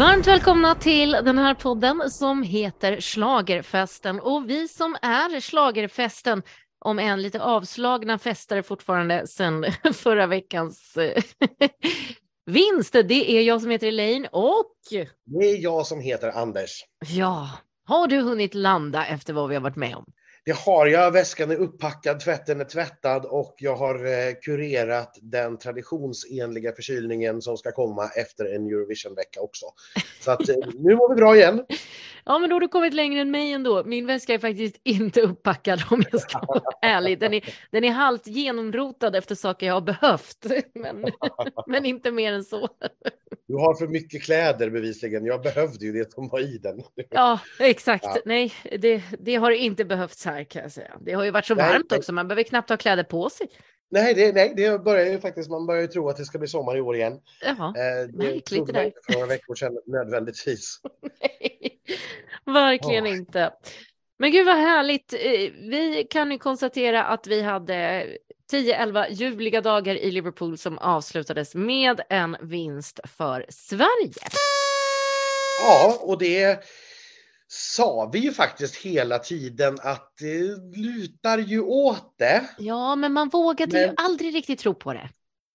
Varmt välkomna till den här podden som heter Slagerfesten och vi som är Slagerfesten om än lite avslagna fester fortfarande sedan förra veckans eh, vinst. Det är jag som heter Elaine och... Det är jag som heter Anders. Ja, har du hunnit landa efter vad vi har varit med om? Det har jag. Väskan är uppackad, tvätten är tvättad och jag har eh, kurerat den traditionsenliga förkylningen som ska komma efter en Eurovision-vecka också. Så att eh, nu mår vi bra igen. Ja, men då har du kommit längre än mig ändå. Min väska är faktiskt inte uppackad om jag ska vara ärlig. Den är, den är halvt genomrotad efter saker jag har behövt, men, men inte mer än så. Du har för mycket kläder bevisligen. Jag behövde ju det som var i den. Ja, exakt. Ja. Nej, det, det har inte behövts här kan jag säga. Det har ju varit så nej, varmt också. Man behöver knappt ha kläder på sig. Nej, det, nej, det börjar ju faktiskt. Man börjar ju tro att det ska bli sommar i år igen. Jaha, eh, märkligt det där. För några veckor sedan nödvändigtvis. nej, verkligen oh. inte. Men gud vad härligt. Eh, vi kan ju konstatera att vi hade 10-11 ljuvliga dagar i Liverpool som avslutades med en vinst för Sverige. Ja, och det sa vi ju faktiskt hela tiden att det lutar ju åt det. Ja, men man vågade men... ju aldrig riktigt tro på det.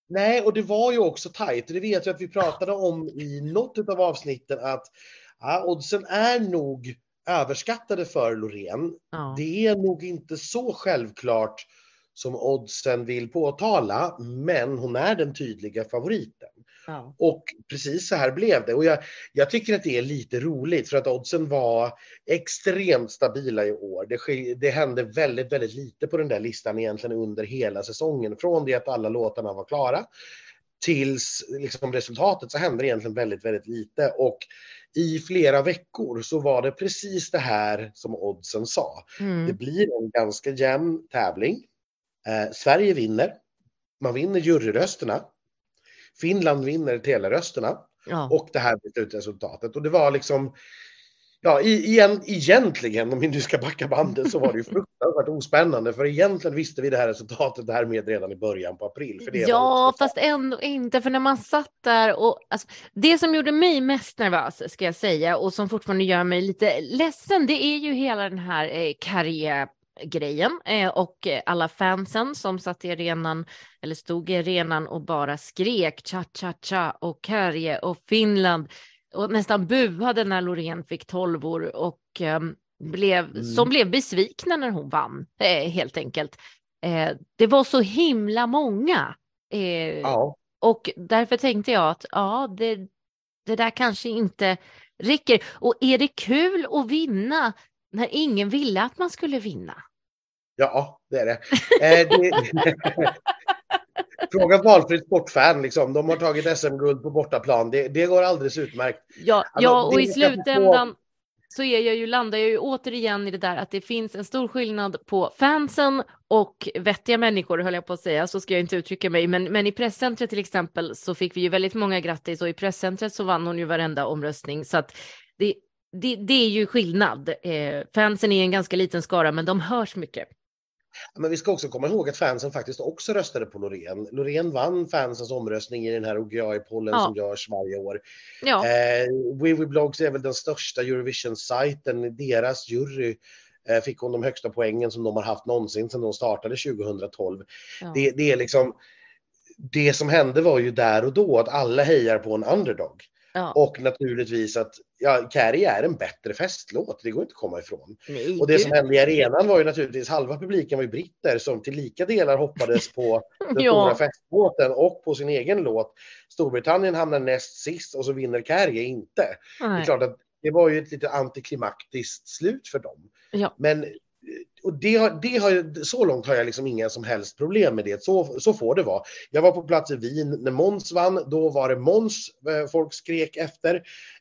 Nej, och det var ju också tajt. Det vet jag att vi pratade om i något av avsnitten att ja, oddsen är nog överskattade för Loreen. Ja. Det är nog inte så självklart som oddsen vill påtala, men hon är den tydliga favoriten. Ja. Och precis så här blev det. Och jag, jag, tycker att det är lite roligt för att oddsen var extremt stabila i år. Det, det hände väldigt, väldigt lite på den där listan egentligen under hela säsongen. Från det att alla låtarna var klara tills liksom resultatet så hände egentligen väldigt, väldigt lite. Och i flera veckor så var det precis det här som oddsen sa. Mm. Det blir en ganska jämn tävling. Eh, Sverige vinner. Man vinner juryrösterna. Finland vinner telerösterna. Ja. Och det här blir slutresultatet. Och det var liksom, ja, igen, egentligen, om vi nu ska backa bandet, så var det ju fruktansvärt ospännande. För egentligen visste vi det här resultatet därmed redan i början på april. För det ja, fast ändå inte. För när man satt där och alltså, det som gjorde mig mest nervös, ska jag säga, och som fortfarande gör mig lite ledsen, det är ju hela den här eh, karriär grejen eh, och alla fansen som satt i arenan eller stod i arenan och bara skrek cha cha cha och Karje och Finland och nästan buade när Loreen fick tolvor och eh, blev mm. som blev besvikna när hon vann eh, helt enkelt. Eh, det var så himla många. Ja. Och därför tänkte jag att ja, det, det där kanske inte räcker. Och är det kul att vinna när ingen ville att man skulle vinna? Ja, det är det. Eh, det Fråga valfritt sportfan, liksom. de har tagit SM-guld på bortaplan. Det, det går alldeles utmärkt. Ja, alltså, ja och i slutändan så är jag ju, landar jag ju återigen i det där att det finns en stor skillnad på fansen och vettiga människor, höll jag på att säga, så ska jag inte uttrycka mig, men, men i presscentret till exempel så fick vi ju väldigt många grattis och i presscentret så vann hon ju varenda omröstning så att det, det, det är ju skillnad. Eh, fansen är en ganska liten skara, men de hörs mycket. Men vi ska också komma ihåg att fansen faktiskt också röstade på Loreen. Loreen vann fansens omröstning i den här OGI-pollen ja. som görs varje år. Ja. Eh, Blogs är väl den största Eurovision-sajten. Deras jury eh, fick hon de högsta poängen som de har haft någonsin sedan de startade 2012. Ja. Det, det, är liksom, det som hände var ju där och då att alla hejar på en underdog. Ja. Och naturligtvis att ja, Carrie är en bättre festlåt, det går inte att komma ifrån. Nej, och det som hände i arenan var ju naturligtvis halva publiken var ju britter som till lika delar hoppades på den ja. stora festlåten och på sin egen låt. Storbritannien hamnar näst sist och så vinner Carrie inte. Nej. Det är klart att det var ju ett lite antiklimaktiskt slut för dem. Ja. Men och det har, det har, så långt har jag liksom inga som helst problem med det. Så, så får det vara. Jag var på plats i Wien när Måns vann. Då var det Måns eh, folk skrek efter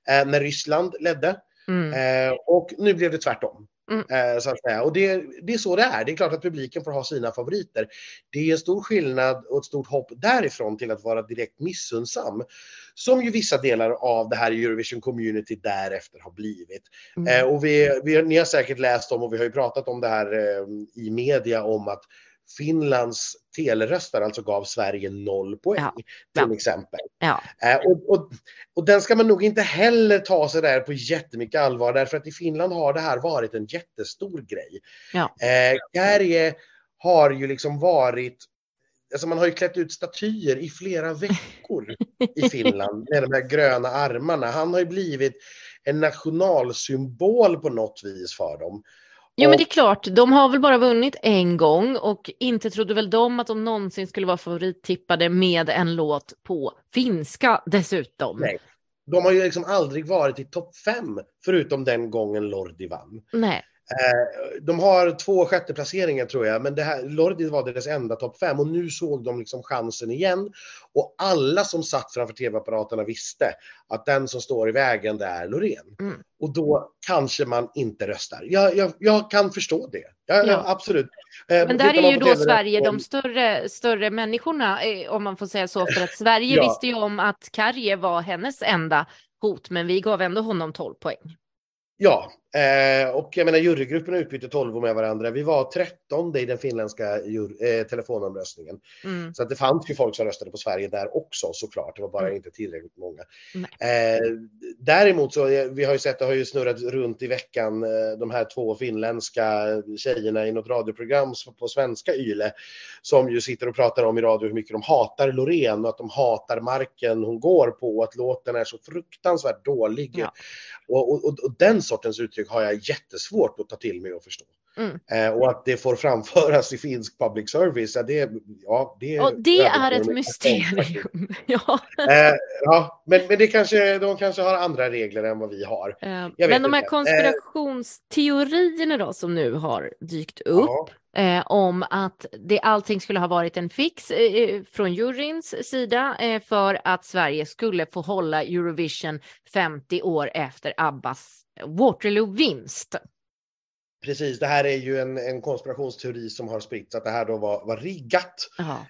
eh, när Ryssland ledde. Mm. Eh, och nu blev det tvärtom. Mm. Eh, så att säga. Och det, det är så det är. Det är klart att publiken får ha sina favoriter. Det är en stor skillnad och ett stort hopp därifrån till att vara direkt missundsam. Som ju vissa delar av det här Eurovision Community därefter har blivit. Mm. Eh, och vi, vi, ni har säkert läst om och vi har ju pratat om det här eh, i media om att Finlands teleröstare alltså gav Sverige noll poäng ja. till ja. exempel. Ja. Eh, och, och, och, den ska man nog inte heller ta sig där på jättemycket allvar därför att i Finland har det här varit en jättestor grej. Ja. Eh, har ju liksom varit Alltså man har ju klätt ut statyer i flera veckor i Finland med de här gröna armarna. Han har ju blivit en nationalsymbol på något vis för dem. Jo, men det är klart, de har väl bara vunnit en gång och inte trodde väl de att de någonsin skulle vara favorittippade med en låt på finska dessutom. Nej, de har ju liksom aldrig varit i topp fem förutom den gången Lordi vann. Nej. Eh, de har två sjätteplaceringar tror jag, men det här, Lordi var deras enda topp fem och nu såg de liksom chansen igen. Och alla som satt framför tv-apparaterna visste att den som står i vägen det är Loreen. Mm. Och då kanske man inte röstar. Jag, jag, jag kan förstå det. Jag, ja. absolut. Eh, men där är ju då Sverige de större, större människorna, eh, om man får säga så, för att Sverige ja. visste ju om att Karje var hennes enda hot, men vi gav ändå honom 12 poäng. Ja, eh, och jag menar jurygruppen utbytte 12 med varandra. Vi var 13 i den finländska eh, telefonomröstningen. Mm. Så att det fanns ju folk som röstade på Sverige där också såklart. Det var bara mm. inte tillräckligt många. Eh, däremot så, eh, vi har ju sett, det har ju snurrat runt i veckan, eh, de här två finländska tjejerna i något radioprogram på svenska YLE som ju sitter och pratar om i radio hur mycket de hatar Loreen och att de hatar marken hon går på och att låten är så fruktansvärt dålig. Ja. Och, och, och, den sortens uttryck har jag jättesvårt att ta till mig och förstå. Mm. Eh, och att det får framföras i finsk public service, ja, det, ja, det, och det är ett mysterium. ja. Eh, ja, men, men det kanske, de kanske har andra regler än vad vi har. Eh, men de här inte. konspirationsteorierna då som nu har dykt upp. Ja eh, om att det, allting skulle ha varit en fix eh, eh, från juryns sida eh, för att Sverige skulle få hålla Eurovision 50 år efter Abbas Waterloo-vinst. Precis, det här är ju en, en konspirationsteori som har spritts att det här då var, var riggat.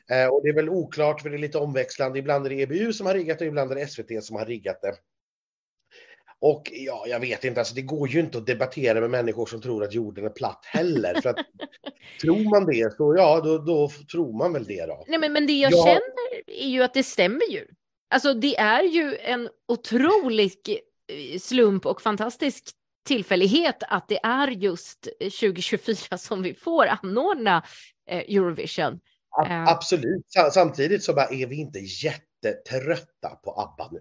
Eh, och det är väl oklart för det är lite omväxlande. Ibland är det EBU som har riggat det, ibland är det SVT som har riggat det. Och ja, jag vet inte, alltså det går ju inte att debattera med människor som tror att jorden är platt heller. För att tror man det, så ja, då, då tror man väl det då. Nej, men, men det jag, jag känner är ju att det stämmer ju. Alltså det är ju en otrolig slump och fantastisk tillfällighet att det är just 2024 som vi får anordna eh, Eurovision. Eh. absolut. Samtidigt så är vi inte jättetrötta på ABBA nu.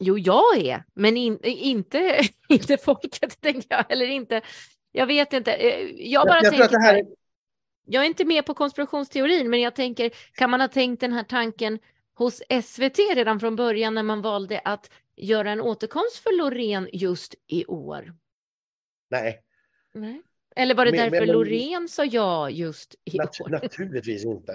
Jo, jag är, men in, inte, inte folket, tänker jag. Eller inte, jag vet inte. Eh, jag bara jag, jag tänker, här... jag är inte med på konspirationsteorin, men jag tänker, kan man ha tänkt den här tanken hos SVT redan från början när man valde att göra en återkomst för Loreen just i år? Nej. Nej. Eller var det men, därför men, Loreen sa ja just i nat år? Naturligtvis inte.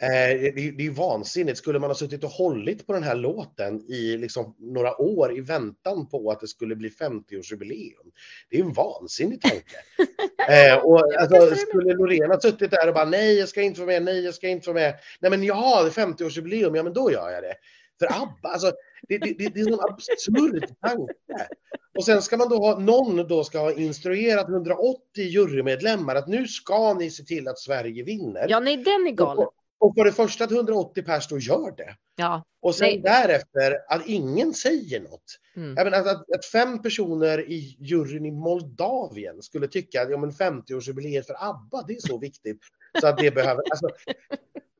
Eh, det, det är vansinnigt. Skulle man ha suttit och hållit på den här låten i liksom några år i väntan på att det skulle bli 50-årsjubileum. Det är en vansinnig tanke. eh, och, alltså, skulle Loreen ha suttit där och bara nej, jag ska inte vara med, nej, jag ska inte vara med. Nej, men jaha, 50-årsjubileum, ja, men då gör jag det. För ABBA, alltså, det, det, det, det är en absurd tanke. Och sen ska man då ha, någon då ska ha instruerat 180 jurymedlemmar att nu ska ni se till att Sverige vinner. Ja, nej, den är galen. Och, och för det första att 180 pers då gör det. Ja. Och sen nej. därefter att ingen säger något. Mm. Jag menar, att, att, fem personer i juryn i Moldavien skulle tycka att ja, 50-årsjubileet för ABBA, det är så viktigt. Så att det behöver... Alltså,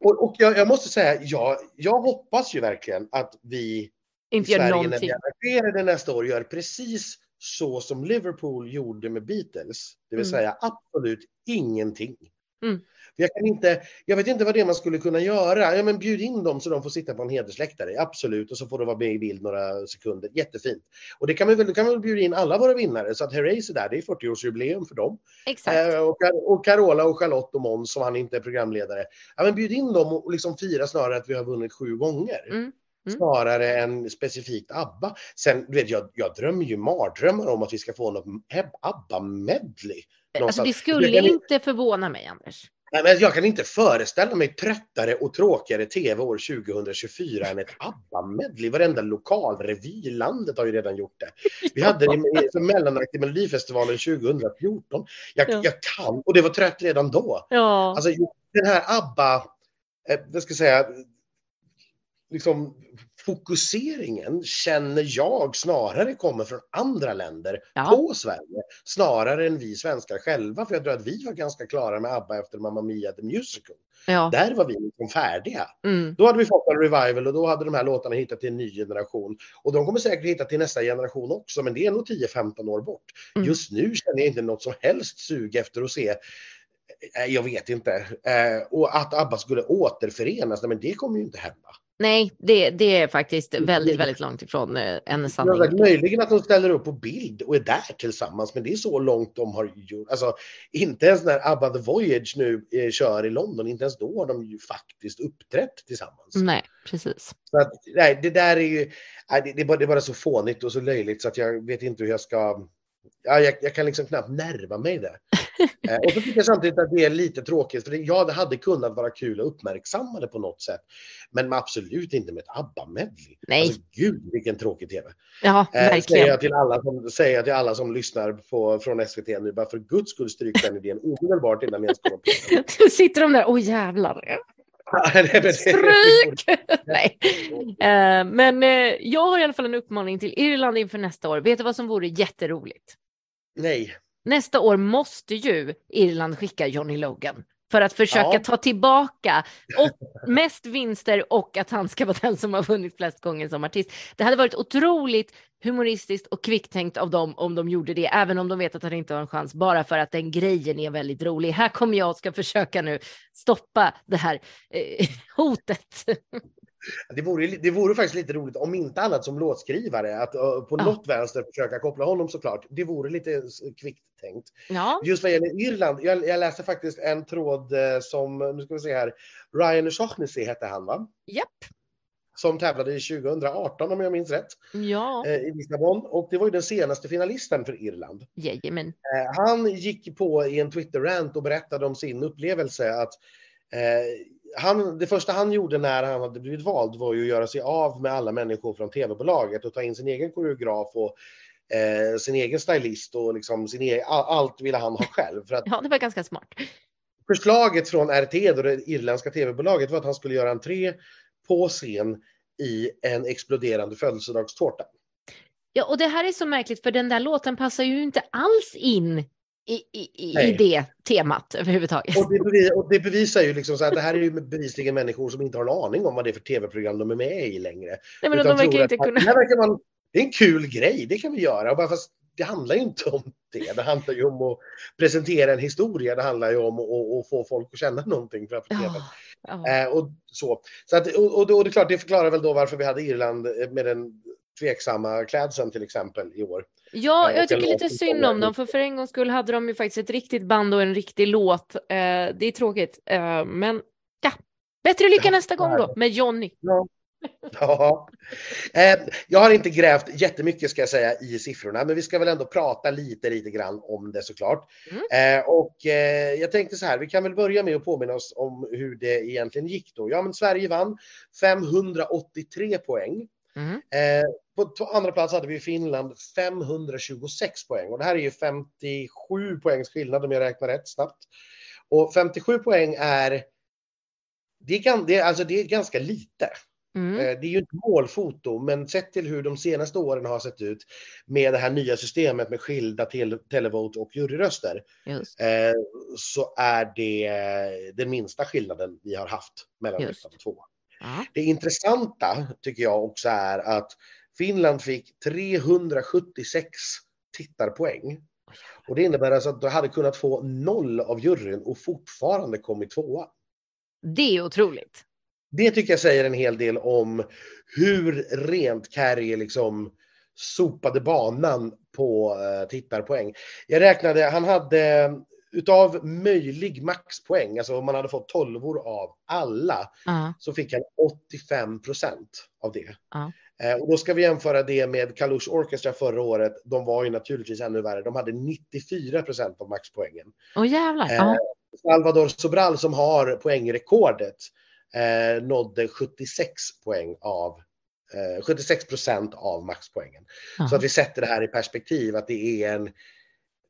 och, och jag, jag, måste säga, ja, jag hoppas ju verkligen att vi inte i Sverige någonting. när vi arrangerar nästa år gör precis så som Liverpool gjorde med Beatles. Det vill mm. säga absolut ingenting. Mm. Jag, kan inte, jag vet inte vad det är man skulle kunna göra. Ja, men bjud in dem så de får sitta på en hedersläktare. Absolut, och så får de vara med i bild några sekunder. Jättefint. Och det kan vi väl, kan vi väl bjuda in alla våra vinnare så att Herreys är där. Det är 40-årsjubileum för dem. Exakt. Eh, och, och Carola och Charlotte och Måns som han inte är programledare. Ja, men bjud in dem och liksom fira snarare att vi har vunnit sju gånger. Mm. Mm. snarare än specifikt ABBA. Sen, du vet, jag, jag drömmer ju mardrömmar om att vi ska få något ABBA-medley. Alltså, det skulle kan... inte förvåna mig, Anders. Nej, men jag kan inte föreställa mig tröttare och tråkigare tv år 2024 än ett ABBA-medley. Varenda lokalrevy i landet har ju redan gjort det. Vi hade det som mellanakt i Melodifestivalen 2014. Jag, ja. jag, kan, och det var trött redan då. Ja. Alltså, den här ABBA, eh, vad ska jag säga, liksom fokuseringen känner jag snarare kommer från andra länder ja. på Sverige, snarare än vi svenskar själva. För jag tror att vi var ganska klara med ABBA efter Mamma Mia the Musical. Ja. Där var vi liksom färdiga. Mm. Då hade vi fått en revival och då hade de här låtarna hittat till en ny generation. Och de kommer säkert hitta till nästa generation också, men det är nog 10-15 år bort. Mm. Just nu känner jag inte något som helst sug efter att se eh, jag vet inte. Eh, och att ABBA skulle återförenas, men det kommer ju inte hända. Nej, det, det är faktiskt väldigt, väldigt långt ifrån eh, en sanning. Ja, möjligen att de ställer upp på bild och är där tillsammans, men det är så långt de har gjort. Alltså, inte ens när ABBA The Voyage nu eh, kör i London, inte ens då har de ju faktiskt uppträtt tillsammans. Nej, precis. Så att, nej, det där är ju, nej, det, det, är bara, det är bara så fånigt och så löjligt så att jag vet inte hur jag ska ja, jag, jag, kan liksom knappt närma mig det. eh, och så tycker jag samtidigt att det är lite tråkigt, för det, ja, det hade kunnat vara kul att uppmärksamma det på något sätt. Men absolut inte med ett ABBA-medley. Nej. Alltså, gud, vilken tråkig TV. Ja, eh, verkligen. säger, jag till alla som, säger jag till alla som lyssnar på, från SVT nu, bara för guds skull stryk den idén omedelbart innan ni ens kommer på den. Sitter de där, åh jävlar. Stryk! Nej. Uh, men uh, jag har i alla fall en uppmaning till Irland inför nästa år. Vet du vad som vore jätteroligt? Nej. Nästa år måste ju Irland skicka Johnny Logan för att försöka ja. ta tillbaka och mest vinster och att han ska vara den som har vunnit flest gånger som artist. Det hade varit otroligt humoristiskt och kvicktänkt av dem om de gjorde det, även om de vet att han inte har en chans, bara för att den grejen är väldigt rolig. Här kommer jag och ska försöka nu stoppa det här eh, hotet. Det vore, det vore faktiskt lite roligt, om inte annat som låtskrivare, att på ja. något vänster försöka koppla honom såklart. Det vore lite kvickt tänkt. Ja. Just vad gäller Irland, jag, jag läste faktiskt en tråd uh, som, nu ska vi se här, Ryan O'Shaughnessy hette han va? Japp. Som tävlade i 2018 om jag minns rätt. Ja. Uh, I Lissabon. Och det var ju den senaste finalisten för Irland. Jajamän. Han gick på i en Twitter-rant och berättade om sin upplevelse att han, det första han gjorde när han hade blivit vald var ju att göra sig av med alla människor från tv-bolaget och ta in sin egen koreograf och eh, sin egen stylist och liksom sin egen, allt ville han ha själv. För att ja, det var ganska smart. Förslaget från RT, då det irländska tv-bolaget, var att han skulle göra entré på scen i en exploderande födelsedagstårta. Ja, och det här är så märkligt för den där låten passar ju inte alls in i, i, i det temat överhuvudtaget. Och det, bevis, och det bevisar ju liksom så att det här är ju bevisligen människor som inte har en aning om vad det är för tv-program de är med i längre. Nej, men de verkar inte kunna... Det, verkar man, det är en kul grej, det kan vi göra. Bara fast det handlar ju inte om det. Det handlar ju om att presentera en historia. Det handlar ju om att, att få folk att känna någonting framför tvn. Oh, oh. Eh, och så. så att, och, och, och, det är klart, det förklarar väl då varför vi hade Irland med den tveksamma klädseln till exempel i år. Ja, jag tycker lite synd om dem, för för en gångs skull hade de ju faktiskt ett riktigt band och en riktig låt. Eh, det är tråkigt, eh, men ja, bättre lycka nästa gång då med Johnny. Ja. ja. Eh, jag har inte grävt jättemycket ska jag säga i siffrorna, men vi ska väl ändå prata lite, lite grann om det såklart. Mm. Eh, och eh, jag tänkte så här, vi kan väl börja med att påminna oss om hur det egentligen gick då. Ja, men Sverige vann 583 poäng. Mm. Eh, på andra plats hade vi Finland 526 poäng och det här är ju 57 poängs skillnad om jag räknar rätt snabbt. Och 57 poäng är, det är, det är, alltså det är ganska lite. Mm. Eh, det är ju inte målfoto, men sett till hur de senaste åren har sett ut med det här nya systemet med skilda tele televote och juryröster eh, så är det den minsta skillnaden vi har haft mellan ettan och tvåan. Det intressanta tycker jag också är att Finland fick 376 tittarpoäng. Och det innebär alltså att du hade kunnat få noll av juryn och fortfarande kommit tvåa. Det är otroligt. Det tycker jag säger en hel del om hur rent Carrie liksom sopade banan på uh, tittarpoäng. Jag räknade, han hade utav möjlig maxpoäng, alltså om man hade fått tolvor av alla, uh. så fick han 85 procent av det. Uh. Eh, och då ska vi jämföra det med Kalush Orchestra förra året. De var ju naturligtvis ännu värre. De hade 94 procent av maxpoängen. Åh oh, jävlar. Eh, Salvador Sobral som har poängrekordet eh, nådde 76 poäng av 76 eh, procent av maxpoängen. Så att vi sätter det här i perspektiv att det är en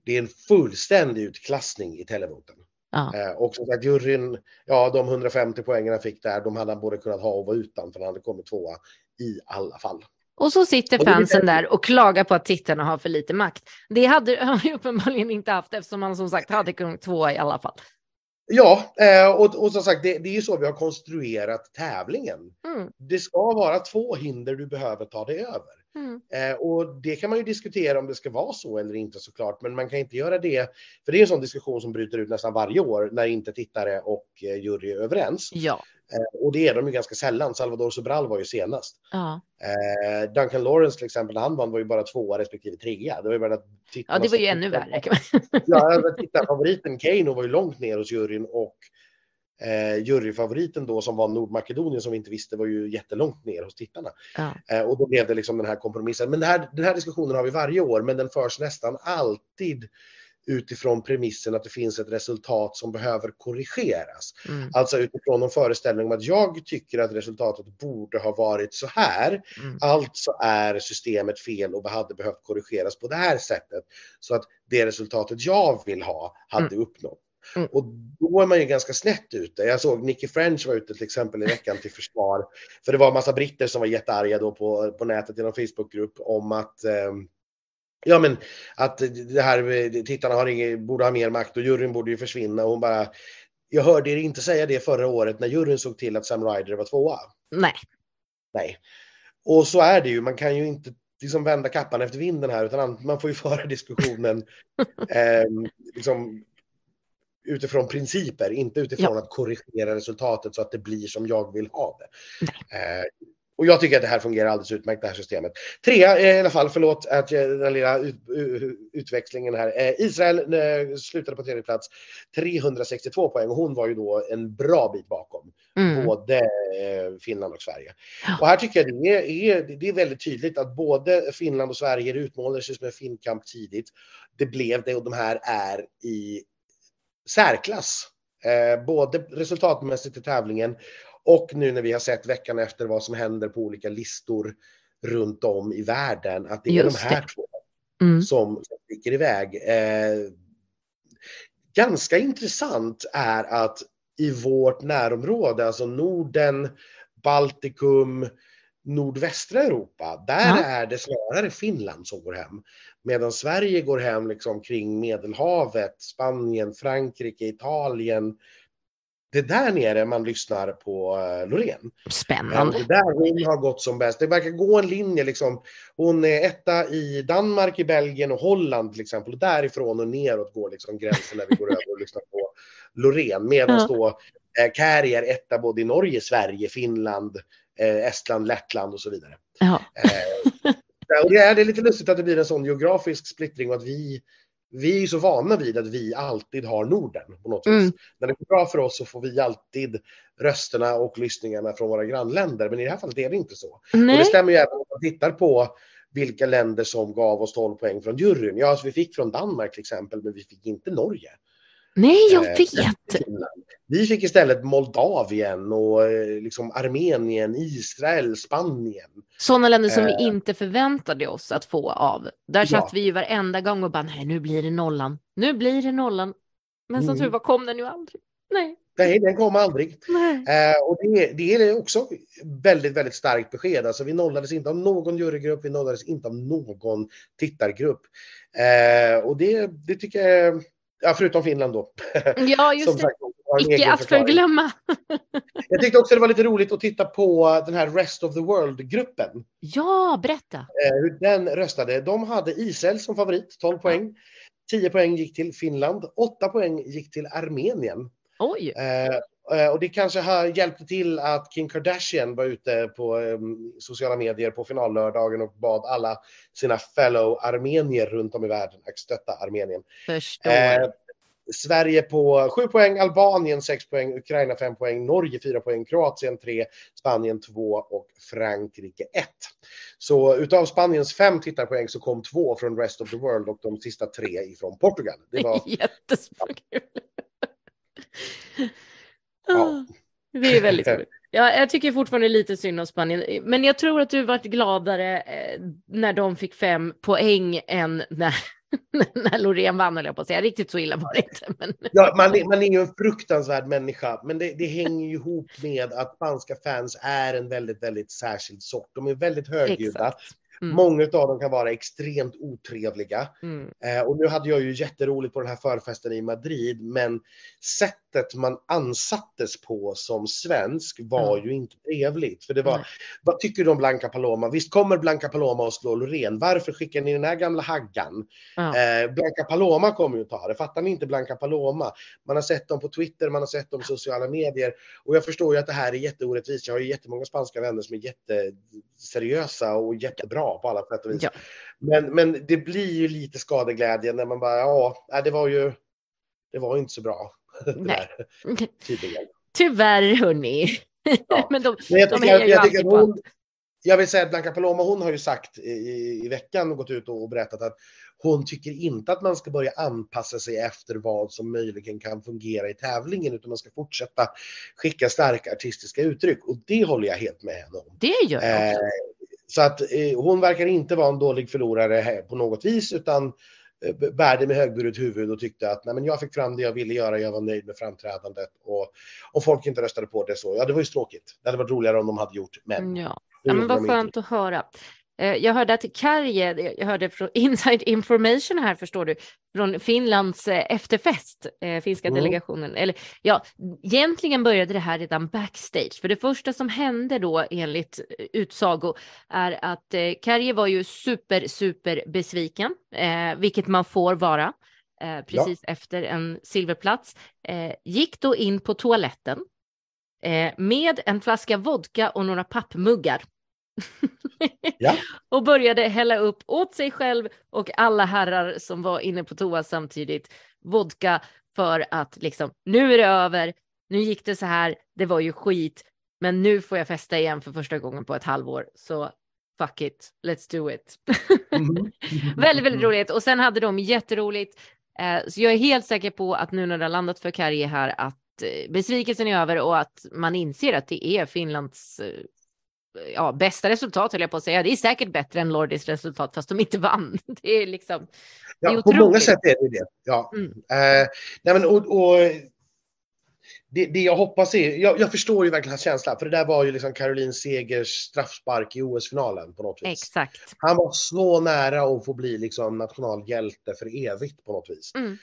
det är en fullständig utklassning i televoten. Ja. Eh, och som sagt, juryn, ja de 150 poängen han fick där, de hade han både kunnat ha och vara utan, för han hade kommit tvåa i alla fall. Och så sitter fansen där och klagar på att tittarna har för lite makt. Det hade han uppenbarligen inte haft eftersom han som sagt hade kommit tvåa i alla fall. Ja, eh, och, och som sagt, det, det är ju så vi har konstruerat tävlingen. Mm. Det ska vara två hinder du behöver ta dig över. Mm. Eh, och det kan man ju diskutera om det ska vara så eller inte såklart, men man kan inte göra det. För det är en sån diskussion som bryter ut nästan varje år när inte tittare och eh, jury är överens. Ja. Eh, och det är de ju ganska sällan. Salvador Sobral var ju senast. Ja. Eh, Duncan Lawrence till exempel, när han vann var ju bara tvåa respektive trea. Det var ju bara att ja, det var ju ännu värre. ja, titta, favoriten Kano var ju långt ner hos juryn och Eh, juryfavoriten då som var Nordmakedonien som vi inte visste var ju jättelångt ner hos tittarna. Ja. Eh, och då blev det liksom den här kompromissen. Men här, den här diskussionen har vi varje år, men den förs nästan alltid utifrån premissen att det finns ett resultat som behöver korrigeras. Mm. Alltså utifrån en föreställning om att jag tycker att resultatet borde ha varit så här. Mm. Alltså är systemet fel och hade behövt korrigeras på det här sättet. Så att det resultatet jag vill ha hade mm. uppnått. Mm. Och då är man ju ganska snett ute. Jag såg Nicky French var ute till exempel i veckan till försvar. För det var en massa britter som var jättearga då på, på nätet i någon Facebookgrupp om att eh, Ja men att det här tittarna har ingen, borde ha mer makt och juryn borde ju försvinna och hon bara Jag hörde er inte säga det förra året när juryn såg till att Sam Ryder var tvåa. Nej. Nej. Och så är det ju, man kan ju inte liksom vända kappan efter vinden här utan man får ju föra diskussionen eh, liksom, utifrån principer, inte utifrån ja. att korrigera resultatet så att det blir som jag vill ha det. Eh, och jag tycker att det här fungerar alldeles utmärkt, det här systemet. Trea i alla fall, förlåt att jag, den lilla ut, utväxlingen här. Eh, Israel eh, slutade på tredje plats, 362 poäng och hon var ju då en bra bit bakom mm. både eh, Finland och Sverige. Och här tycker jag det är, är, det är väldigt tydligt att både Finland och Sverige utmålade sig som en finkamp tidigt. Det blev det och de här är i särklass. Eh, både resultatmässigt i tävlingen och nu när vi har sett veckan efter vad som händer på olika listor runt om i världen, att det är Just de här det. två mm. som sticker iväg. Eh, ganska intressant är att i vårt närområde, alltså Norden, Baltikum, nordvästra Europa, där ja. är det snarare Finland som går hem. Medan Sverige går hem liksom kring Medelhavet, Spanien, Frankrike, Italien. Det är där nere man lyssnar på uh, Loreen. Spännande. Det där hon har gått som bäst. Det verkar gå en linje liksom. Hon är etta i Danmark, i Belgien och Holland till exempel. Och därifrån och neråt går liksom gränsen när vi går över och lyssnar på Loreen. Medan då eh, Kari är etta både i Norge, Sverige, Finland, eh, Estland, Lettland och så vidare. Ja. Eh, och det är, det är lite lustigt att det blir en sån geografisk splittring och att vi, vi är så vana vid att vi alltid har Norden på något mm. vis. När det går bra för oss så får vi alltid rösterna och lyssningarna från våra grannländer. Men i det här fallet är det inte så. Nej. Och det stämmer ju även om man tittar på vilka länder som gav oss 12 poäng från juryn. Ja, alltså vi fick från Danmark till exempel, men vi fick inte Norge. Nej, jag eh, vet. Vi fick istället Moldavien och eh, liksom Armenien, Israel, Spanien. Sådana länder som eh. vi inte förväntade oss att få av. Där satt ja. vi ju varenda gång och bara, nej, nu blir det nollan. Nu blir det nollan. Men som mm. tur var kom den ju aldrig. Nej. Nej, den kom aldrig. Eh, och det, det, är också väldigt, väldigt starkt besked. Alltså, vi nollades inte av någon jurygrupp, vi nollades inte av någon tittargrupp. Eh, och det, det tycker jag Ja, förutom Finland då. Ja, just det. Sagt, Icke att förglömma. jag tyckte också det var lite roligt att titta på den här Rest of the World-gruppen. Ja, berätta. Eh, hur den röstade. De hade Israel som favorit, 12 poäng. 10 poäng gick till Finland, 8 poäng gick till Armenien. Oj. Eh, och det kanske har hjälpt till att Kim Kardashian var ute på um, sociala medier på finallördagen och bad alla sina fellow armenier runt om i världen att stötta Armenien. Eh, Sverige på 7 poäng, Albanien 6 poäng, Ukraina 5 poäng, Norge 4 poäng, Kroatien 3, Spanien 2 och Frankrike 1. Så utav Spaniens fem tittarpoäng så kom två från Rest of the World och de sista tre ifrån Portugal. Det var jättespännande. Ja. Det är väldigt roligt. Ja, jag tycker fortfarande lite synd om Spanien, men jag tror att du varit gladare eh, när de fick fem poäng än när när Loreen vann, höll jag på att säga. Riktigt så illa var det inte. Men... Ja, man, är, man är ju en fruktansvärd människa, men det, det hänger ju ihop med att spanska fans är en väldigt, väldigt särskild sort. De är väldigt högljudda. Exakt. Mm. Många av dem kan vara extremt otrevliga. Mm. Eh, och nu hade jag ju jätteroligt på den här förfesten i Madrid, men sättet man ansattes på som svensk var mm. ju inte trevligt. För det var, vad tycker du om Blanca Paloma? Visst kommer Blanca Paloma och slå Loreen? Varför skickar ni den här gamla haggan? Eh, Blanca Paloma kommer ju ta det. Fattar ni inte Blanca Paloma? Man har sett dem på Twitter, man har sett dem i sociala medier. Och jag förstår ju att det här är jätteorättvist. Jag har ju jättemånga spanska vänner som är jätteseriösa och jättebra på alla sätt och vis. Ja. Men, men det blir ju lite skadeglädje när man bara, ja, det var ju, det var inte så bra. Nej. Tyvärr, hörni. Ja. men de, men jag, de tycker, jag, jag, tycker hon, jag vill säga att Blanca Paloma, hon har ju sagt i, i veckan gått ut och berättat att hon tycker inte att man ska börja anpassa sig efter vad som möjligen kan fungera i tävlingen, utan man ska fortsätta skicka starka artistiska uttryck. Och det håller jag helt med henne om. Det gör jag också. Eh, så att eh, hon verkar inte vara en dålig förlorare på något vis, utan bärde med högburet huvud och tyckte att Nej, men jag fick fram det jag ville göra, jag var nöjd med framträdandet och om folk inte röstade på det så, ja det var ju tråkigt. Det hade varit roligare om de hade gjort, men. Ja, ja men vad skönt att höra. Eh, jag hörde att Karje, jag hörde från Inside Information här förstår du, från Finlands eh, efterfest, eh, finska mm. delegationen. Eller ja, egentligen började det här redan backstage, för det första som hände då enligt utsago är att Karje var ju super, super besviken, vilket man får vara. Precis ja. efter en silverplats, gick då in på toaletten med en flaska vodka och några pappmuggar Ja. och började hälla upp åt sig själv och alla herrar som var inne på toa samtidigt vodka för att liksom nu är det över. Nu gick det så här. Det var ju skit, men nu får jag festa igen för första gången på ett halvår. Så fuck it, let's do it. Mm väldigt, väldigt roligt. Och sen hade de jätteroligt. Eh, så jag är helt säker på att nu när det har landat för Karje här att eh, besvikelsen är över och att man inser att det är Finlands eh, ja, bästa resultat höll jag på att säga. Det är säkert bättre än Lordis resultat fast de inte vann. Det är liksom. Det är ja, på många sätt är det det. Ja. Mm. Uh, nej, men, och, och det, det, jag hoppas är, jag, jag, förstår ju verkligen hans känsla, för det där var ju liksom Caroline Segers straffspark i OS-finalen på något vis. Exakt. Han var så nära att få bli liksom nationalhjälte för evigt på något vis. Mm.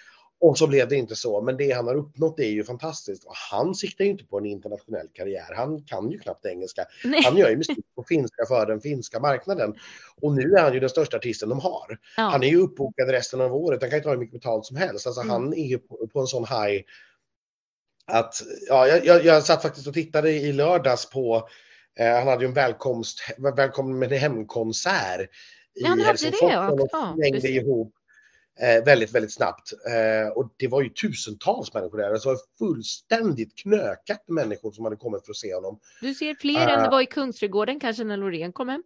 Och så blev det inte så, men det han har uppnått är ju fantastiskt. Och han siktar ju inte på en internationell karriär. Han kan ju knappt engelska. Nej. Han gör ju musik på finska för den finska marknaden. Och nu är han ju den största artisten de har. Ja. Han är ju uppbokad resten av året. Han kan ju ta hur mycket betalt som helst. Alltså mm. han är ju på, på, en sån high att, ja, jag, jag, satt faktiskt och tittade i lördags på, eh, han hade ju en välkomst, välkommen med hemkonsert i ja, Helsingfors. Det, ja. Ja, ihop väldigt, väldigt snabbt. Eh, och det var ju tusentals människor där. Det var fullständigt knökat människor som hade kommit för att se honom. Du ser fler uh, än det var i Kungsträdgården kanske när Loreen kom hem?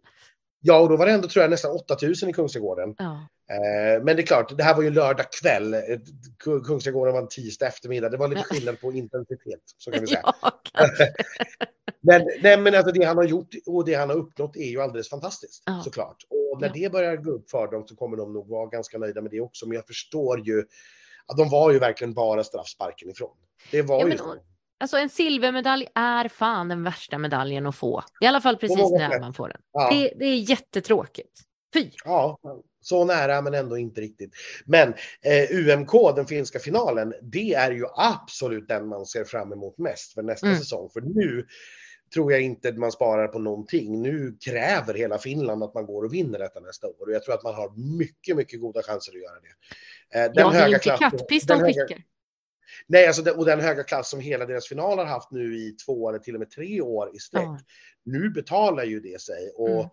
Ja, och då var det ändå tror jag nästan 8000 i Kungsträdgården. Ja. Eh, men det är klart, det här var ju lördag kväll. Kungsträdgården var en tisdag eftermiddag. Det var lite skillnad på intensitet, så kan vi säga. Ja, men, nej, men alltså det han har gjort och det han har uppnått är ju alldeles fantastiskt, ja. såklart. Och när ja. det börjar gå upp för dem så kommer de nog vara ganska nöjda med det också. Men jag förstår ju att de var ju verkligen bara straffsparken ifrån. Det var ju så. Alltså en silvermedalj är fan den värsta medaljen att få. I alla fall precis när man får den. Ja. Det, det, är jättetråkigt. Fy! Ja, så nära men ändå inte riktigt. Men eh, UMK, den finska finalen, det är ju absolut den man ser fram emot mest för nästa mm. säsong. För nu tror jag inte man sparar på någonting. Nu kräver hela Finland att man går och vinner detta nästa år och jag tror att man har mycket, mycket goda chanser att göra det. Eh, den ja, det är inte kattpiss de skickar. Nej, alltså, och den höga klass som hela deras final har haft nu i två eller till och med tre år i sträck. Ja. Nu betalar ju det sig. Och mm.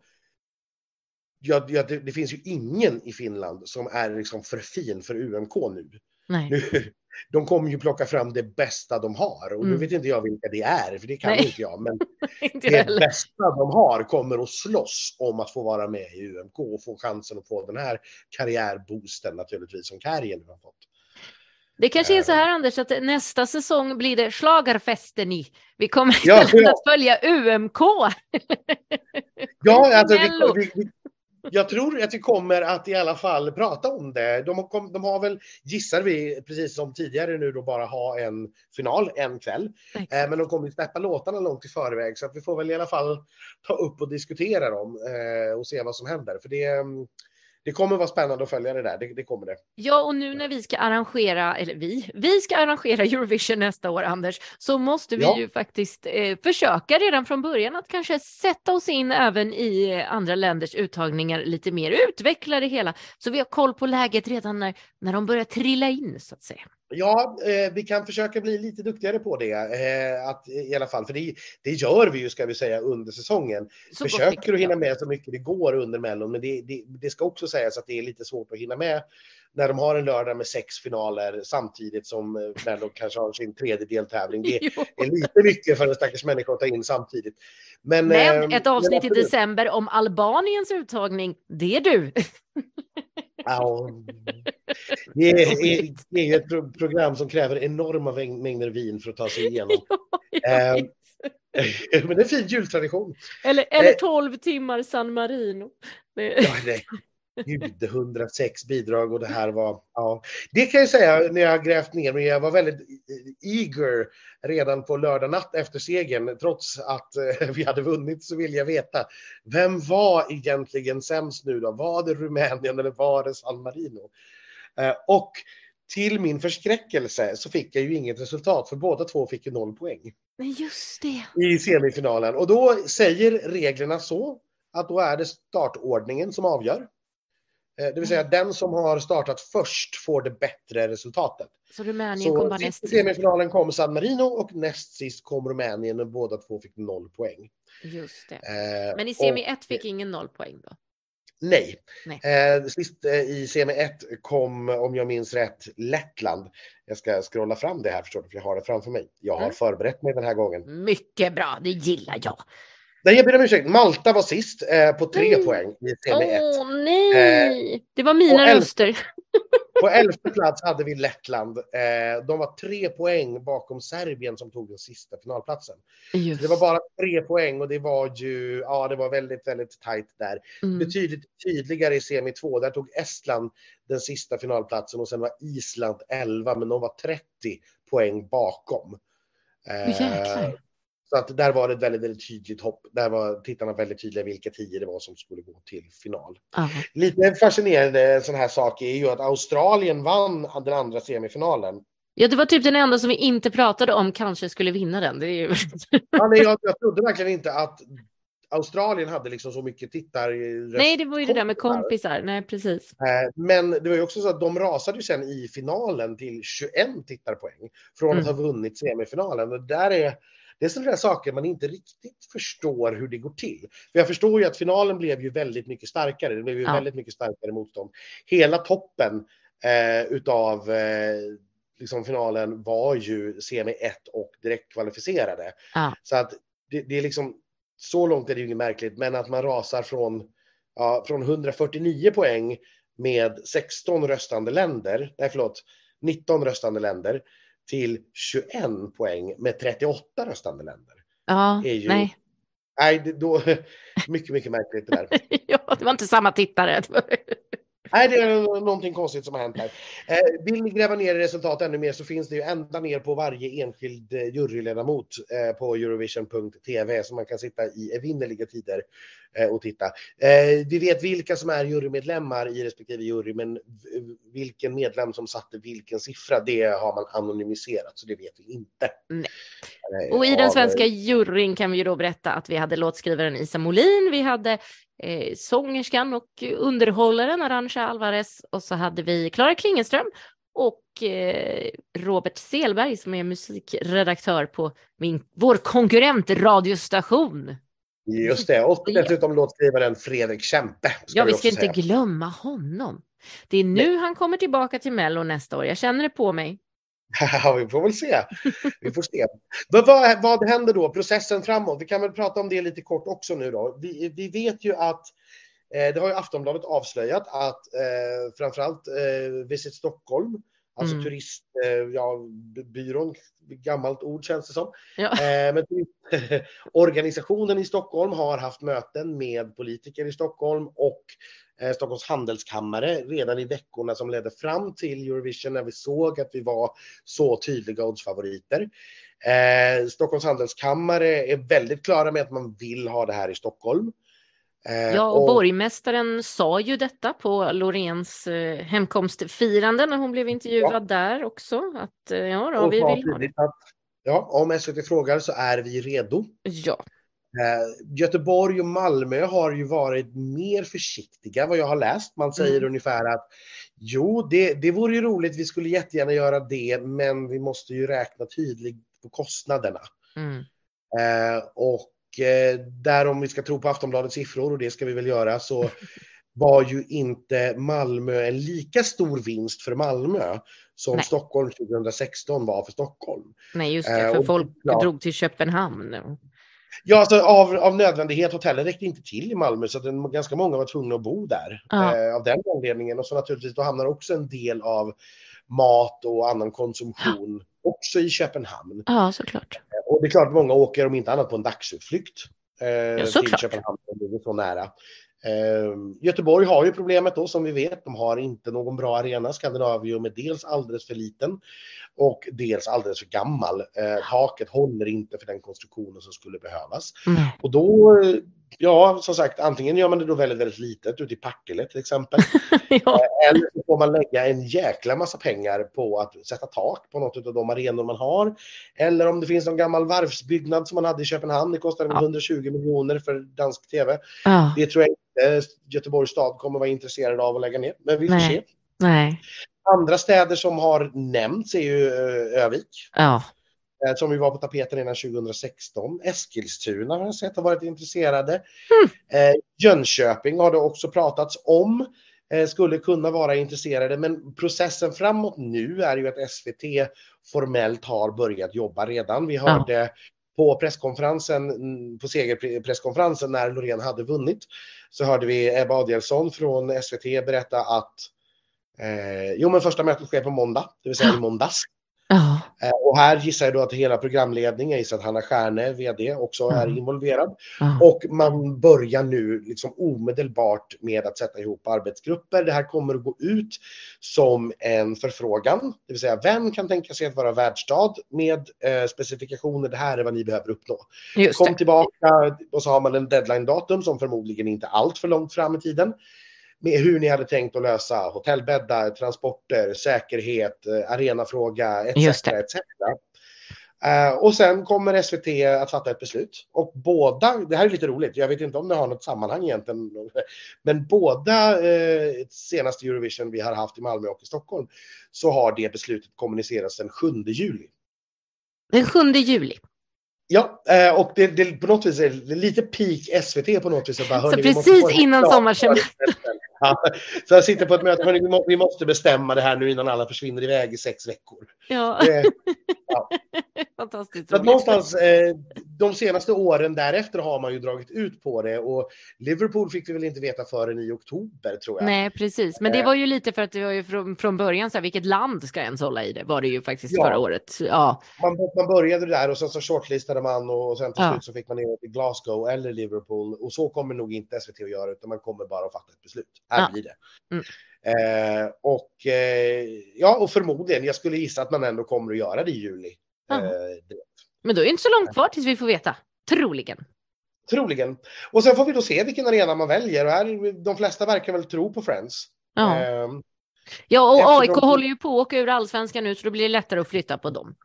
Ja, ja det, det, finns ju ingen i Finland som är liksom för fin för UMK nu. Nej. nu de kommer ju plocka fram det bästa de har. Och mm. nu vet inte jag vilka det är, för det kan Nej. inte jag. Men inte det heller. bästa de har kommer att slåss om att få vara med i UMK och få chansen att få den här karriärboosten naturligtvis som Kärjen har fått. Det kanske är så här Anders att nästa säsong blir det slagarfesten i. Vi kommer istället ja, ja. att följa UMK. ja, alltså, vi, vi, jag tror att vi kommer att i alla fall prata om det. De har, de har väl, gissar vi, precis som tidigare nu då bara ha en final en kväll. Eh, men de kommer att släppa låtarna långt i förväg så att vi får väl i alla fall ta upp och diskutera dem eh, och se vad som händer. För det, det kommer vara spännande att följa det där, det, det, kommer det. Ja, och nu när vi ska arrangera, eller vi, vi ska arrangera Eurovision nästa år, Anders, så måste vi ja. ju faktiskt eh, försöka redan från början att kanske sätta oss in även i andra länders uttagningar lite mer, utveckla det hela, så vi har koll på läget redan när, när de börjar trilla in, så att säga. Ja, eh, vi kan försöka bli lite duktigare på det eh, att, i alla fall, för det, det gör vi ju ska vi säga under säsongen. Så Försöker att hinna med så mycket det går under Mellon, men det, det, det, ska också sägas att det är lite svårt att hinna med när de har en lördag med sex finaler samtidigt som eh, Mellon kanske har sin tredje deltävling. Det är lite mycket för en stackars människa att ta in samtidigt. Men, men ett avsnitt men i december om Albaniens uttagning, det är du. Ja, det är, det är ju ett program som kräver enorma mängder vin för att ta sig igenom. Ja, eh, men det är en fin jultradition. Eller, eller 12 eh, timmar San Marino. Ja, det, Gud, 106 bidrag och det här var, ja. Det kan jag säga när jag grävt ner mig. Jag var väldigt eager redan på lördag natt efter segern. Trots att eh, vi hade vunnit så vill jag veta. Vem var egentligen sämst nu då? Var det Rumänien eller var det San Marino? Eh, och till min förskräckelse så fick jag ju inget resultat för båda två fick ju noll poäng. Men just det. I semifinalen. Och då säger reglerna så att då är det startordningen som avgör. Eh, det vill säga mm. den som har startat först får det bättre resultatet. Så Rumänien kom bara näst sist? I semifinalen kom San Marino och näst sist kom Rumänien och båda två fick noll poäng. Just det. Eh, Men i semi 1 fick ingen noll poäng då? Nej. nej. Eh, sist eh, i semi 1 kom, om jag minns rätt, Lettland. Jag ska scrolla fram det här förstår du, för jag har det framför mig. Jag har mm. förberett mig den här gången. Mycket bra, det gillar jag. Nej, jag ber om ursäkt. Malta var sist eh, på tre mm. poäng i semi 1. Åh nej, eh, det var mina röster. på elfte plats hade vi Lettland. Eh, de var tre poäng bakom Serbien som tog den sista finalplatsen. Det var bara tre poäng och det var ju, ja, det var väldigt, väldigt tajt där. Mm. Betydligt tydligare i semi 2. Där tog Estland den sista finalplatsen och sen var Island 11, men de var 30 poäng bakom. Eh, så att där var det ett väldigt, väldigt tydligt hopp. Där var tittarna väldigt tydliga vilka tio det var som skulle gå till final. Aha. Lite fascinerande sån här sak är ju att Australien vann den andra semifinalen. Ja, det var typ den enda som vi inte pratade om kanske skulle vinna den. Det är ju... ja, nej, jag, jag trodde verkligen inte att Australien hade liksom så mycket tittar. Nej, det var ju det där med kompisar. Nej, precis. Eh, men det var ju också så att de rasade ju sen i finalen till 21 tittarpoäng från mm. att ha vunnit semifinalen. Och där är det är sådana där saker man inte riktigt förstår hur det går till. För jag förstår ju att finalen blev ju väldigt mycket starkare. Det blev ju ja. väldigt mycket starkare motstånd. Hela toppen eh, utav eh, liksom finalen var ju semi 1 och direktkvalificerade. Ja. Så att det, det, är liksom så långt är det ju inget märkligt, men att man rasar från, ja, från 149 poäng med 16 röstande länder, nej förlåt, 19 röstande länder till 21 poäng med 38 röstande länder. Ja, ju, nej. Nej, då, mycket, mycket märkligt det där. ja, det var inte samma tittare. Nej, det är någonting konstigt som har hänt här. Eh, vill ni gräva ner i resultat ännu mer så finns det ju ända ner på varje enskild eh, juryledamot eh, på Eurovision.tv så man kan sitta i evinnerliga tider och titta. Vi vet vilka som är jurymedlemmar i respektive jury, men vilken medlem som satte vilken siffra, det har man anonymiserat, så det vet vi inte. Nej. Och i den svenska juryn kan vi ju då berätta att vi hade låtskrivaren Isa Molin, vi hade eh, sångerskan och underhållaren Arantxa Alvarez och så hade vi Klara Klingenström och eh, Robert Selberg som är musikredaktör på min, vår konkurrent radiostation. Just det, och dessutom låtskrivaren Fredrik Kempe. Ja, vi ska inte säga. glömma honom. Det är nu Nej. han kommer tillbaka till Mello nästa år. Jag känner det på mig. Ja, vi får väl se. Vi får se. Men vad, vad händer då? Processen framåt? Vi kan väl prata om det lite kort också nu då. Vi, vi vet ju att eh, det har ju Aftonbladet avslöjat att eh, framförallt eh, Visit Stockholm Alltså mm. turistbyrån, ja, gammalt ord känns det som. Ja. Eh, men organisationen i Stockholm har haft möten med politiker i Stockholm och eh, Stockholms handelskammare redan i veckorna som ledde fram till Eurovision när vi såg att vi var så tydliga oddsfavoriter. Eh, Stockholms handelskammare är väldigt klara med att man vill ha det här i Stockholm. Eh, ja, och, och borgmästaren sa ju detta på Loreens eh, hemkomstfirande när hon blev intervjuad ja. där också. Att eh, ja, då, vi vill ha det. Att, ja, om SVT frågar så är vi redo. Ja. Göteborg och Malmö har ju varit mer försiktiga vad jag har läst. Man säger mm. ungefär att jo, det, det vore ju roligt, vi skulle jättegärna göra det, men vi måste ju räkna tydligt på kostnaderna. Mm. Eh, och Eh, där om vi ska tro på Aftonbladets siffror, och det ska vi väl göra, så var ju inte Malmö en lika stor vinst för Malmö som Nej. Stockholm 2016 var för Stockholm. Nej, just det, eh, för och, folk ja. drog till Köpenhamn. Ja, alltså av, av nödvändighet. Hotellen räckte inte till i Malmö så att ganska många var tvungna att bo där eh, av den anledningen. Och så naturligtvis då hamnar också en del av mat och annan konsumtion ja. också i Köpenhamn. Ja, såklart. Och det är klart, många åker om inte annat på en dagsutflykt eh, ja, till Köpenhamn, det är så nära. Eh, Göteborg har ju problemet då som vi vet, de har inte någon bra arena. Skandinavium är dels alldeles för liten och dels alldeles för gammal. Eh, taket håller inte för den konstruktionen som skulle behövas. Mm. Och då Ja, som sagt, antingen gör man det då väldigt, väldigt litet ute i Partille till exempel. ja. Eh, eller så får man lägga en jäkla massa pengar på att sätta tak på något av de arenor man har. Eller om det finns någon gammal varvsbyggnad som man hade i Köpenhamn. Det kostade ja. 120 miljoner för dansk tv. Ja. Det tror jag inte Göteborgs stad kommer vara intresserad av att lägga ner. Men vi får Nej. se. Nej. Andra städer som har nämnts är ju eh, Övik. Ja. Eh, som vi var på tapeten redan 2016. Eskilstuna har jag sett har varit intresserade. Mm. Jönköping har det också pratats om. Eh, skulle kunna vara intresserade, men processen framåt nu är ju att SVT formellt har börjat jobba redan. Vi hörde ja. på presskonferensen, mm, på segerpresskonferensen när Loreen hade vunnit, så hörde vi Ebba Adielsson från SVT berätta att eh, jo, men första mötet sker på måndag, det vill säga i måndags. Eh, och här gissar jag då att hela programledningen, gissar att Hanna Stjärne, VD, också är involverad. Ja. Och man börjar nu liksom omedelbart med att sätta ihop arbetsgrupper. Det här kommer att gå ut som en förfrågan, det vill säga vem kan tänka sig att vara världsstad med eh, specifikationer, det här är vad ni behöver uppnå. Kom tillbaka och så har man en deadline-datum som förmodligen inte allt för långt fram i tiden med hur ni hade tänkt att lösa hotellbäddar, transporter, säkerhet, eh, arenafråga etc. etc. Uh, och sen kommer SVT att fatta ett beslut. Och båda, det här är lite roligt, jag vet inte om det har något sammanhang egentligen, men båda uh, senaste Eurovision vi har haft i Malmö och i Stockholm så har det beslutet kommunicerats den 7 juli. Den 7 juli. Ja, eh, och det, det, på något vis är lite peak SVT på något vis. Bara, så precis innan sommarsemestern. Så jag sitter på ett möte, hörni, vi måste bestämma det här nu innan alla försvinner iväg i sex veckor. Ja. Det, ja. Fantastiskt så någonstans, eh, de senaste åren därefter har man ju dragit ut på det och Liverpool fick vi väl inte veta förrän i oktober tror jag. Nej, precis. Men det eh. var ju lite för att det var ju från, från början så här, vilket land ska ens hålla i det var det ju faktiskt ja. förra året. Ja. Man, man började där och sen så shortlistade man och sen till ja. slut så fick man ner till Glasgow eller Liverpool och så kommer nog inte SVT att göra utan man kommer bara att fatta ett beslut. Här ja. blir det. Mm. Eh, och eh, ja, och förmodligen, jag skulle gissa att man ändå kommer att göra det i juli. Eh, Men då är det inte så långt kvar tills vi får veta. Troligen. Troligen. Och sen får vi då se vilken arena man väljer. Och här, de flesta verkar väl tro på Friends. Ja. Eh, Ja, och AIK de... håller ju på att åka ur allsvenskan nu, så då blir det lättare att flytta på dem.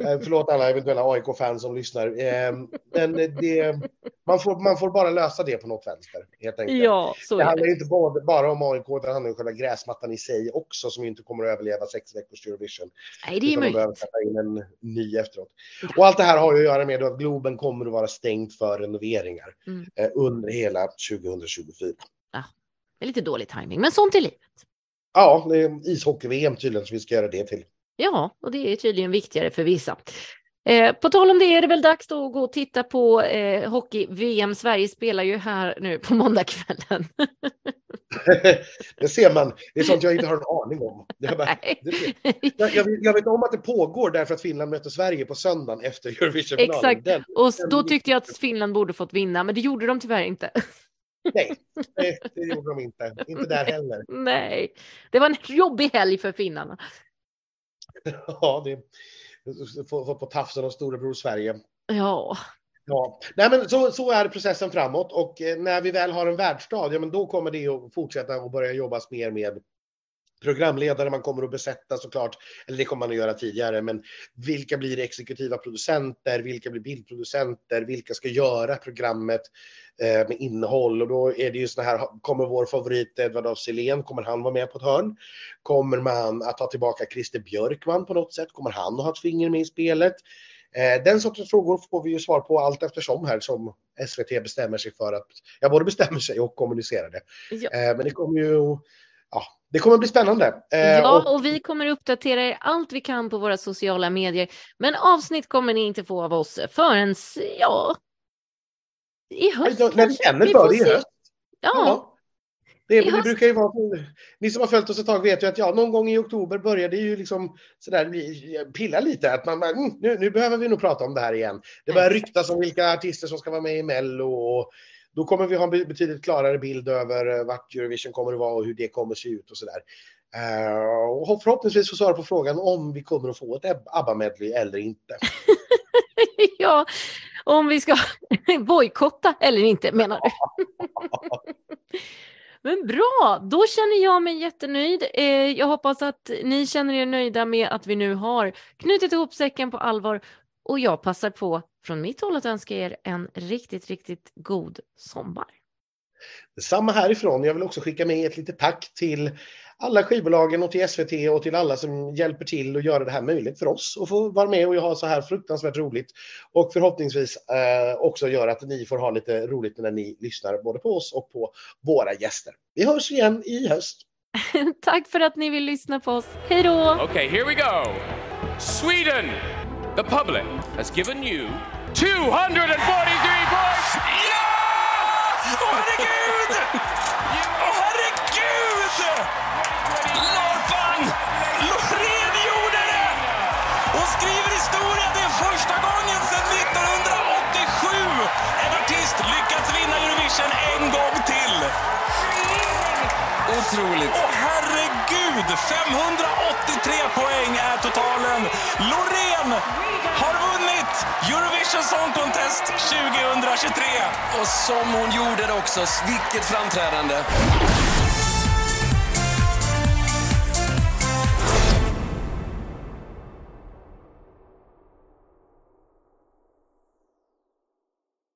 Eh, förlåt alla eventuella AIK-fans som lyssnar. Ehm, men det, man, får, man får bara lösa det på något vänster, helt enkelt. Ja, så det handlar inte bara, bara om AIK, det handlar om själva gräsmattan i sig också, som inte kommer att överleva sex veckors Eurovision. Nej, det är möjligt. behöver sätta in en ny efteråt. Och allt det här har ju att göra med att Globen kommer att vara stängt för renoveringar mm. Eh, under hela 2024. Ja, det är lite dålig timing, men sånt är livet. Ja, det är ishockey-VM tydligen som vi ska göra det till. Ja, och det är tydligen viktigare för vissa. Eh, på tal om det är det väl dags då att gå och titta på eh, hockey-VM. Sverige spelar ju här nu på måndagskvällen. det ser man. Det är sånt jag inte har en aning om. Jag, bara, jag, jag, vet om att det pågår därför att Finland möter Sverige på söndagen efter Eurovisionfinalen. Exakt, den, och då tyckte jag att Finland borde fått vinna, men det gjorde de tyvärr inte. Nej, det, det gjorde de inte. Inte där heller. Nej, det var en jobbig helg för finnarna. Ja, det få på tafsen av storebror Sverige. Ja. Ja, nej men så, så är processen framåt och eh, när vi väl har en världsstad, ja men då kommer det att fortsätta och börja jobbas mer med programledare man kommer att besätta såklart, eller det kommer man att göra tidigare, men vilka blir exekutiva producenter, vilka blir bildproducenter, vilka ska göra programmet eh, med innehåll och då är det ju så här, kommer vår favorit Edvard af Sillén, kommer han vara med på ett hörn? Kommer man att ta tillbaka Christer Björkman på något sätt? Kommer han att ha ett finger med i spelet? Eh, den sortens frågor får vi ju svar på allt eftersom här som SVT bestämmer sig för att, ja både bestämmer sig och kommunicerar det. Ja. Eh, men det kommer ju ja, det kommer bli spännande. Eh, ja, och... och vi kommer uppdatera er allt vi kan på våra sociala medier. Men avsnitt kommer ni inte få av oss förrän, ja, i höst När vi känner för det i höst. Ja. ja. Det, det brukar ju vara, ni som har följt oss ett tag vet ju att ja, någon gång i oktober började ju liksom sådär pilla lite att man, mm, nu, nu behöver vi nog prata om det här igen. Det börjar ryktas om vilka artister som ska vara med i Mello och då kommer vi ha en betydligt klarare bild över eh, vart Eurovision kommer att vara och hur det kommer att se ut och sådär. Uh, och förhoppningsvis få svara på frågan om vi kommer att få ett ABBA-medley eller inte. ja, om vi ska bojkotta eller inte menar du? Men bra, då känner jag mig jättenöjd. Eh, jag hoppas att ni känner er nöjda med att vi nu har knutit ihop säcken på allvar och jag passar på från mitt håll att önska er en riktigt, riktigt god sommar. Samma härifrån. Jag vill också skicka med ett litet tack till alla skivbolagen och till SVT och till alla som hjälper till att göra det här möjligt för oss att få vara med och ha så här fruktansvärt roligt. Och förhoppningsvis eh, också göra att ni får ha lite roligt när ni lyssnar både på oss och på våra gäster. Vi hörs igen i höst. Tack för att ni vill lyssna på oss. Hej då! Okej, okay, here we go! Sweden! The public has given you 243 points! Ja! Åh, herregud! Åh, herregud! Lorpan! Loreen gjorde det! Hon skriver historia. Det er är första gången sedan 1987 en artist lyckats vinna Eurovision en gång till. Otroligt. Åh, Gud! 583 poäng är totalen. Loreen har vunnit Eurovision Song Contest 2023. Och som hon gjorde det också. Vilket framträdande!